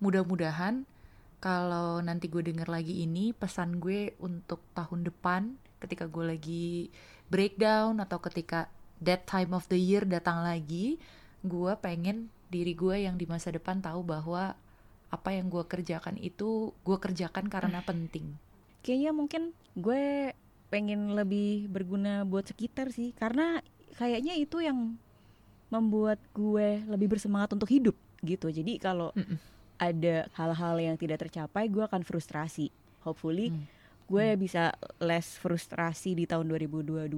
mudah-mudahan kalau nanti gue denger lagi ini pesan gue untuk tahun depan ketika gue lagi breakdown atau ketika that time of the year datang lagi gue pengen diri gue yang di masa depan tahu bahwa apa yang gue kerjakan itu gue kerjakan karena penting. Kayaknya mungkin gue pengen lebih berguna buat sekitar sih karena kayaknya itu yang membuat gue lebih bersemangat untuk hidup gitu. Jadi kalau Mm-mm. Ada hal-hal yang tidak tercapai gue akan frustrasi hopefully Hmm. gue bisa less frustrasi di tahun 2022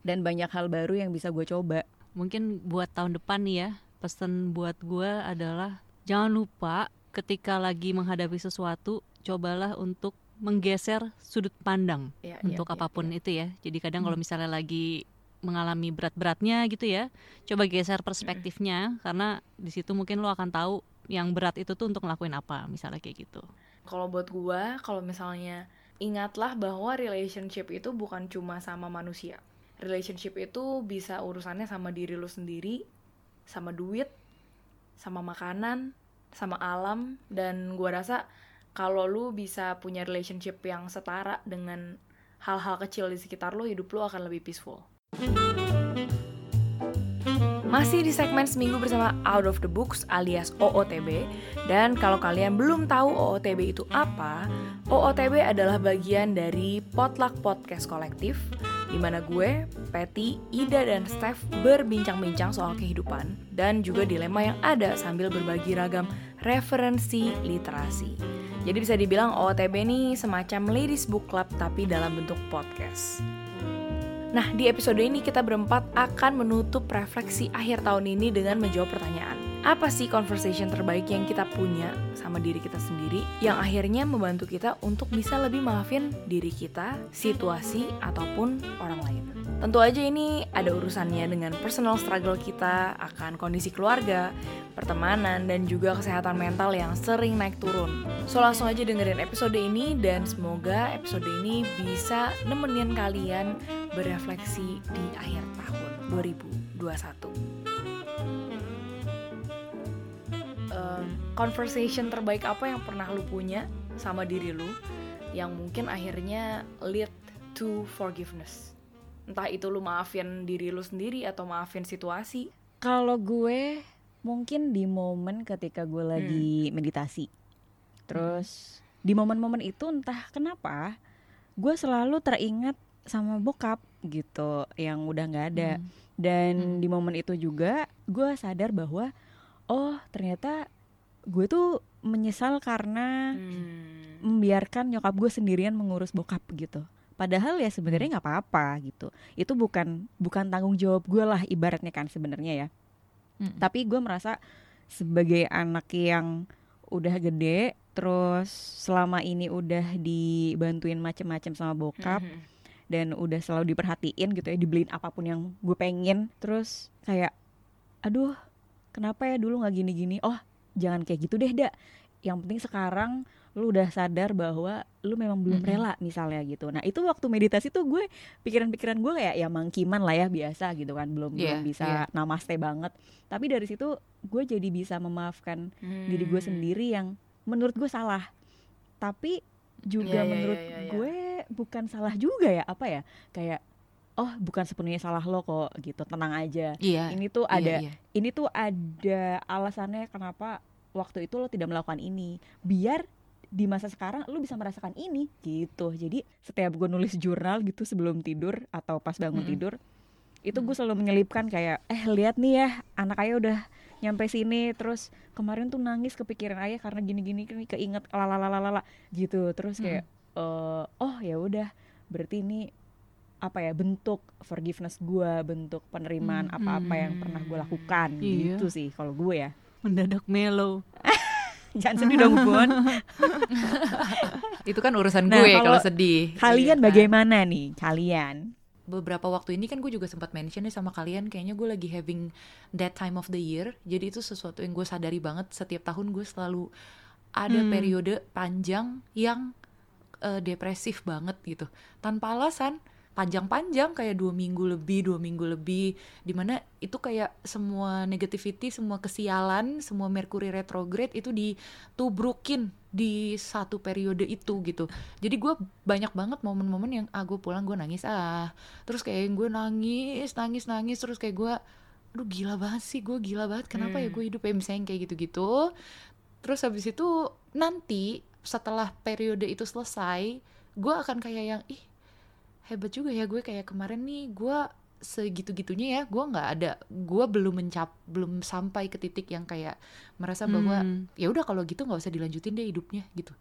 dan banyak hal baru yang bisa gue coba Mungkin buat tahun depan nih ya, pesan buat gue adalah jangan lupa ketika lagi menghadapi sesuatu, cobalah untuk menggeser sudut pandang Ya, untuk ya, ya, apa pun ya. itu ya. Jadi kadang kalau Hmm. misalnya lagi mengalami berat-beratnya gitu ya, coba geser perspektifnya karena di situ mungkin lo akan tahu yang berat itu tuh untuk ngelakuin apa, misalnya kayak gitu. Kalau buat gua, kalau misalnya ingatlah bahwa relationship itu bukan cuma sama manusia. Relationship itu bisa urusannya sama diri lu sendiri, sama duit, sama makanan, sama alam dan gua rasa kalau lu bisa punya relationship yang setara dengan hal-hal kecil di sekitar lu, hidup lu akan lebih peaceful. Masih di segmen seminggu bersama Out of the Books alias OOTB Dan kalau kalian belum tahu OOTB itu apa OOTB adalah bagian dari Potluck Podcast Kolektif di mana gue, Patty, Ida, dan Steph berbincang-bincang soal kehidupan dan juga dilema yang ada sambil berbagi ragam referensi literasi. Jadi bisa dibilang OOTB ini semacam ladies book club tapi dalam bentuk podcast. Nah, di episode ini kita berempat akan menutup refleksi akhir tahun ini dengan menjawab pertanyaan. Apa sih conversation terbaik yang kita punya sama diri kita sendiri yang akhirnya membantu kita untuk bisa lebih maafin diri kita, situasi, ataupun orang lain. Tentu aja ini ada urusannya dengan personal struggle kita akan kondisi keluarga, pertemanan, dan juga kesehatan mental yang sering naik turun. So langsung aja dengerin episode ini dan semoga episode ini bisa nemenin kalian berefleksi di akhir tahun 2021. Conversation terbaik apa yang pernah lu punya sama diri lu yang mungkin akhirnya lead to forgiveness? Entah itu lu maafin diri lu sendiri atau maafin situasi. Kalau gue mungkin di momen ketika gue lagi meditasi. Terus di momen-momen itu entah kenapa gue selalu teringat sama bokap gitu yang udah nggak ada. Hmm. Dan Hmm. di momen itu juga gue sadar bahwa oh ternyata gue tuh menyesal karena Hmm. membiarkan nyokap gue sendirian mengurus bokap gitu. Padahal ya sebenarnya nggak apa-apa gitu. Itu bukan bukan tanggung jawab gue lah ibaratnya kan sebenarnya ya. Mm. Tapi gue merasa sebagai anak yang udah gede, terus selama ini udah dibantuin macem-macem sama bokap Mhm. dan udah selalu diperhatiin gitu ya, dibeliin apa pun yang gue pengen. Terus kayak, aduh, kenapa ya dulu nggak gini-gini? Oh, jangan kayak gitu deh, dak. Yang penting sekarang lu udah sadar bahwa lu memang belum Mm-mm. rela misalnya gitu. Nah itu waktu meditasi tuh gue pikiran-pikiran gue kayak ya mangkiman lah ya biasa gitu kan, belum belum Iya, bisa iya. namaste banget. Tapi dari situ gue jadi bisa memaafkan diri gue Hmm. sendiri yang menurut gue salah. Tapi juga Iya, iya, menurut iya, iya, iya. gue bukan salah juga ya apa ya kayak oh bukan sepenuhnya salah lo kok gitu tenang aja. Iya. Ini tuh iya, ada iya. ini tuh ada alasannya kenapa waktu itu lo tidak melakukan ini biar di masa sekarang lo bisa merasakan ini gitu jadi setiap gue nulis jurnal gitu sebelum tidur atau pas bangun Mm-mm. tidur itu gue selalu menyelipkan kayak eh lihat nih ya anak ayah udah nyampe sini terus kemarin tuh nangis kepikiran ayah karena gini-gini keinget lalalalala gitu terus kayak eh, oh ya udah berarti ini apa ya bentuk forgiveness gue bentuk penerimaan Hmm. apa-apa yang pernah gue lakukan Iya. gitu sih kalau gue ya Mendadak mellow. jangan sedih dong Bun Itu kan urusan Nah, gue kalau sedih. kalian Iya kan? bagaimana nih kalian beberapa waktu ini kan gue juga sempat mention nih sama kalian kayaknya gue lagi having that time of the year jadi itu sesuatu yang gue sadari banget setiap tahun gue selalu ada Hmm. periode panjang yang eh, depresif banget gitu tanpa alasan panjang-panjang kayak dua minggu lebih dua minggu lebih. Di mana itu kayak semua negativity semua kesialan semua Mercury retrograde itu ditubrukin di satu periode itu gitu. Jadi gue banyak banget momen-momen yang ah gue pulang gue nangis ah. Terus kayak gue nangis nangis nangis terus kayak gue aduh gila banget sih gue gila banget. Kenapa ya Hmm. gue hidup ya? Misalnya kayak gitu-gitu. Terus habis itu nanti setelah periode itu selesai gue akan kayak yang ih hebat juga ya gue kayak kemarin nih gue segitu-gitunya ya gue nggak ada gue belum mencap belum sampai ke titik yang kayak merasa bahwa Hmm. ya udah kalau gitu nggak usah dilanjutin deh hidupnya gitu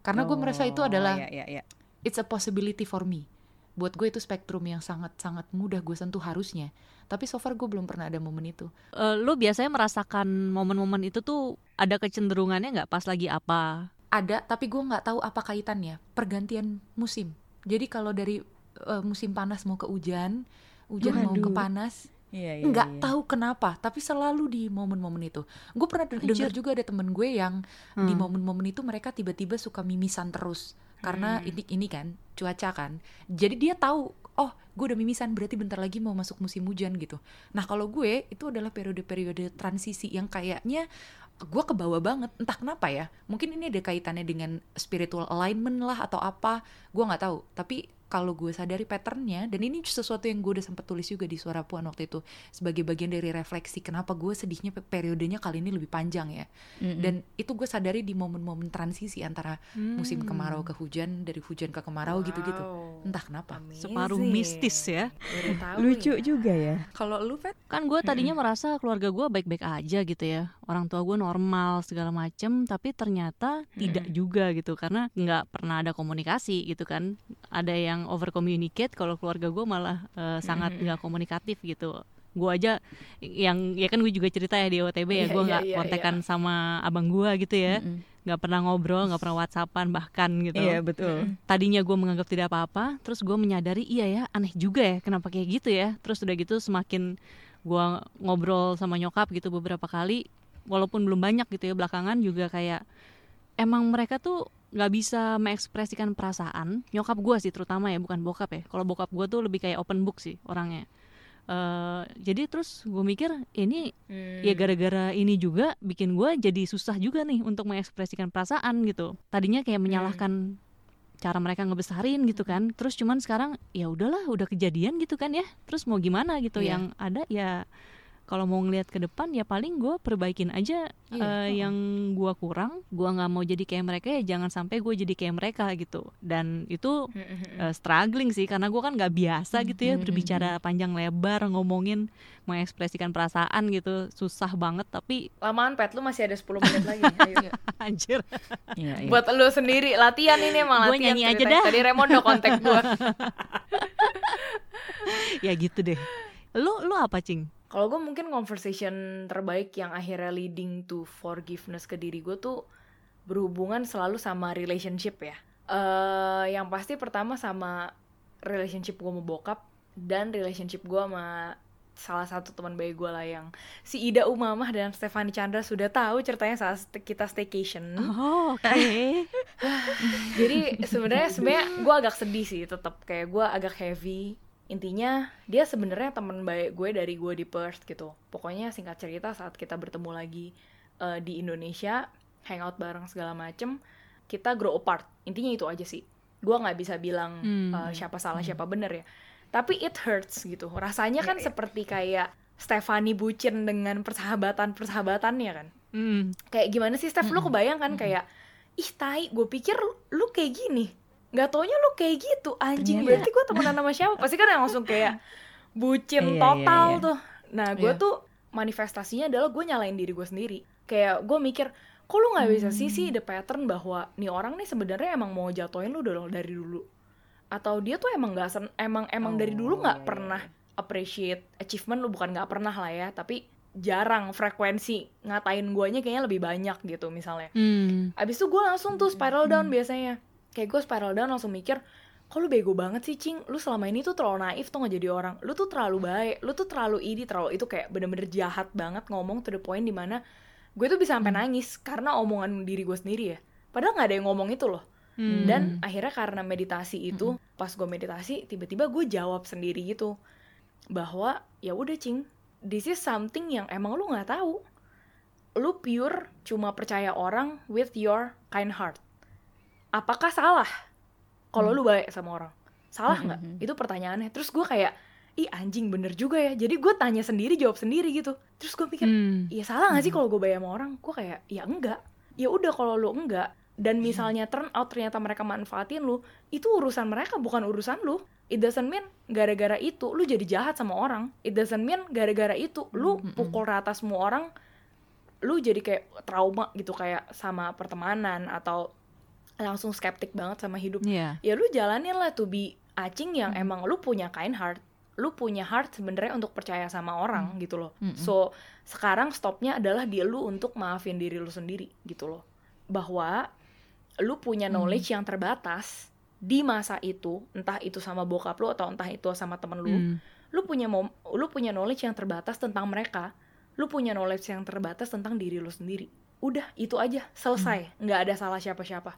karena gue merasa itu Oh, adalah ya, ya, ya. it's a possibility for me buat gue itu spektrum yang sangat-sangat mudah gue sentuh harusnya tapi so far gue belum pernah ada momen itu Eh, lu biasanya merasakan momen-momen itu tuh ada kecenderungannya nggak pas lagi apa? ada tapi gue nggak tahu apa kaitannya pergantian musim jadi kalau dari eh, musim panas mau ke hujan hujan mau ke panas Iya, iya, nggak iya. tahu kenapa tapi selalu di momen-momen itu. Gue pernah dengar juga ada temen gue yang di Hmm. momen-momen itu mereka tiba-tiba suka mimisan terus karena Hmm. ini ini kan cuaca kan. Jadi dia tahu oh gue udah mimisan berarti bentar lagi mau masuk musim hujan gitu. Nah kalau gue itu adalah periode-periode transisi yang kayaknya gue kebawa banget. Entah kenapa ya mungkin ini ada kaitannya dengan spiritual alignment lah atau apa gue nggak tahu. Tapi kalau gue sadari patternnya dan ini sesuatu yang gue udah sempat tulis juga di suara puan waktu itu sebagai bagian dari refleksi kenapa gue sedihnya pe- periodenya kali ini lebih panjang ya Mm-mm. dan itu gue sadari di momen-momen transisi antara musim Hmm. kemarau ke hujan dari hujan ke kemarau gitu-gitu Wow. entah kenapa Separuh Amazing. mistis ya. Tahu lucu ya. juga ya Kalau lu Pet? Kan gue tadinya merasa keluarga gue baik-baik aja gitu ya. Orang tua gue normal segala macem, tapi ternyata tidak juga gitu karena nggak pernah ada komunikasi gitu kan. Ada yang over communicate, kalau keluarga gue malah eh, sangat nggak komunikatif gitu. Gue aja yang ya kan gue juga cerita ya di OTB ya Iya, gue iya, nggak iya, kontekan sama abang gue gitu ya, nggak pernah ngobrol, nggak pernah whatsappan bahkan gitu. Iya betul. Tadinya gue menganggap tidak apa-apa terus gue menyadari iya ya aneh juga ya kenapa kayak gitu ya. Terus udah gitu semakin gue ngobrol sama nyokap gitu beberapa kali walaupun belum banyak gitu ya belakangan juga kayak emang mereka tuh nggak bisa mengekspresikan perasaan. Nyokap gue sih terutama ya bukan bokap ya. Kalau bokap gue tuh lebih kayak open book sih orangnya. Eh, jadi terus gue mikir ini Hmm. ya gara-gara ini juga bikin gue jadi susah juga nih untuk mengekspresikan perasaan gitu. Tadinya kayak menyalahkan cara mereka ngebesarin gitu kan. Terus cuman sekarang ya udahlah udah kejadian gitu kan ya. Terus mau gimana gitu Iya. yang ada ya kalau mau ngelihat ke depan ya paling gue perbaikin aja Iya, eh, heeh. yang gue kurang gue nggak mau jadi kayak mereka ya jangan sampai gue jadi kayak mereka gitu dan itu eh, struggling sih karena gue kan nggak biasa gitu ya berbicara panjang lebar ngomongin mengekspresikan perasaan gitu susah banget tapi Lamaan Pet, lu masih ada 10 menit lagi. Ayo. anjir Iya, iya. Buat lu sendiri latihan ini emang Gua latihan. nyanyi aja dah. Tadi udah kontak gue. ya gitu deh lu lu apa cing Kalau gue mungkin conversation terbaik yang akhirnya leading to forgiveness ke diri gue tuh berhubungan selalu sama relationship ya. eh yang pasti pertama sama relationship gue sama bokap dan relationship gue sama salah satu teman baik gue lah yang si Ida Umamah dan Stefani Chandra sudah tahu ceritanya saat kita staycation. oh, oke Jadi sebenarnya sebenarnya gue agak sedih sih tetap kayak gue agak heavy. Intinya dia sebenarnya teman baik gue dari gue di Perth gitu. Pokoknya singkat cerita saat kita bertemu lagi eh, di Indonesia, hangout bareng segala macem, kita grow apart. Intinya itu aja sih. Gue nggak bisa bilang Hmm. eh, siapa salah siapa bener ya. Tapi it hurts gitu. Rasanya kan seperti kayak Stefani bucin dengan persahabatan persahabatannya kan Hmm. kayak gimana sih Steph lu kebayang kan kayak ih tai gue pikir lu, lu kayak gini nggak taunya lu kayak gitu anjing. Ternyata. berarti gue temenan sama siapa? Pasti kan yang langsung kayak bucin Iya, total iya, iya. tuh. Nah gue Iya. tuh manifestasinya adalah gue nyalain diri gue sendiri. Kayak gue mikir kok lu nggak bisa sih sih the pattern bahwa nih orang nih sebenarnya emang mau jatuhin lu dulu dari dulu? Atau dia tuh emang nggak sen- emang emang dari dulu Oh, nggak iya, iya, pernah appreciate achievement lu. Bukan nggak pernah lah ya tapi jarang frekuensi ngatain guanya kayaknya lebih banyak gitu misalnya. Hmm. abis itu gue langsung tuh spiral down biasanya kayak gue spiral down langsung mikir kok lu bego banget sih cing? Lu selama ini tuh terlalu naif tuh nggak jadi orang. Lu tuh terlalu baik. Lu tuh terlalu ini. Terlalu itu kayak bener-bener jahat banget ngomong to the point di mana gue tuh bisa sampai nangis karena omongan diri gue sendiri ya. Padahal nggak ada yang ngomong itu loh. Hmm. dan akhirnya karena meditasi itu pas gue meditasi tiba-tiba gue jawab sendiri gitu bahwa ya udah cing this is something yang emang lu nggak tahu. Lu pure cuma percaya orang with your kind heart apakah salah kalau lu baik sama orang salah nggak Mhm. itu pertanyaannya terus gue kayak ih anjing bener juga ya jadi gue tanya sendiri jawab sendiri gitu terus gue pikir Hmm. Iya salah gak sih kalau gue bayar sama orang? Gue kayak ya enggak. Ya udah kalau lu enggak dan misalnya turn out ternyata mereka manfaatin lu, itu urusan mereka bukan urusan lu. It doesn't mean gara-gara itu lu jadi jahat sama orang. It doesn't mean gara-gara itu lu pukul rata semua orang. Lu jadi kayak trauma gitu kayak sama pertemanan atau langsung skeptik banget sama hidup. Iya. ya lu jalanin lah to be acing yang emang lu punya kind heart lu punya heart sebenarnya untuk percaya sama orang gitu loh. Mm-mm. so sekarang stopnya adalah di lu untuk maafin diri lu sendiri gitu loh. Bahwa lu punya knowledge yang terbatas di masa itu entah itu sama bokap lu atau entah itu sama temen lu Hmm. lu punya mom, lu punya knowledge yang terbatas tentang mereka lu punya knowledge yang terbatas tentang diri lu sendiri. Udah itu aja. Selesai. Nggak ada salah siapa-siapa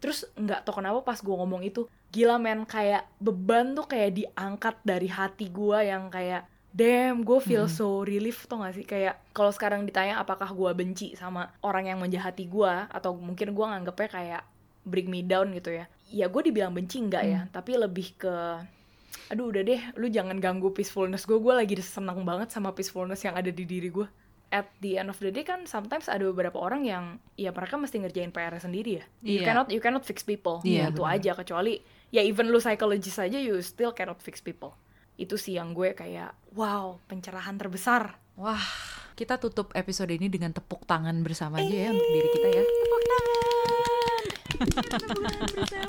terus nggak tau kenapa pas gue ngomong itu gila men kayak beban tuh kayak diangkat dari hati gue yang kayak damn gue feel so relief tuh gak sih? Kayak kalau sekarang ditanya apakah gue benci sama orang yang menjahati gue atau mungkin gue nganggepnya kayak bring me down gitu ya ya gue dibilang benci enggak ya? Tapi lebih ke aduh udah deh lu jangan ganggu peacefulness gue gue lagi seneng banget sama peacefulness yang ada di diri gue at the end of the day kan sometimes ada beberapa orang yang ya mereka mesti ngerjain PR sendiri ya. You Iya. cannot you cannot fix people. Iya, itu aja kecuali ya even lu psychologist aja you still cannot fix people. Itu sih yang gue kayak wow pencerahan terbesar. Wah, kita tutup episode ini dengan tepuk tangan bersama aja ya untuk diri kita ya.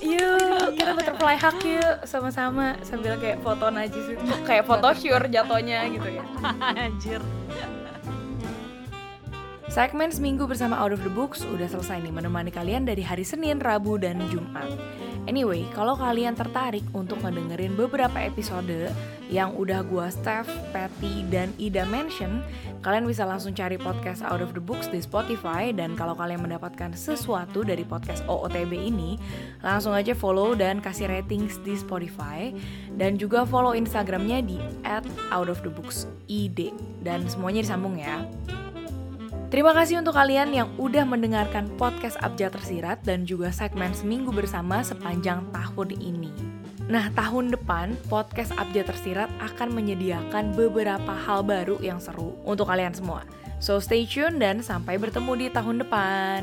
yuk kita butterfly hug yuk sama-sama sambil kayak foto najis kayak foto sure jatuhnya gitu ya. Anjir. Segmen Seminggu bersama Out of the Books udah selesai nih menemani kalian dari hari Senin, Rabu, dan Jumat. Anyway, kalau kalian tertarik untuk ngedengerin beberapa episode yang udah gua Steph, Patty, dan Ida mention, kalian bisa langsung cari podcast Out of the Books di Spotify dan kalau kalian mendapatkan sesuatu dari podcast OOTB ini, langsung aja follow dan kasih ratings di Spotify dan juga follow Instagramnya di @outofthebooksid dan semuanya disambung ya. Terima kasih untuk kalian yang udah mendengarkan podcast Abjad Tersirat dan juga segmen Seminggu Bersama sepanjang tahun ini. Nah, tahun depan podcast Abjad Tersirat akan menyediakan beberapa hal baru yang seru untuk kalian semua. So stay tune dan sampai bertemu di tahun depan.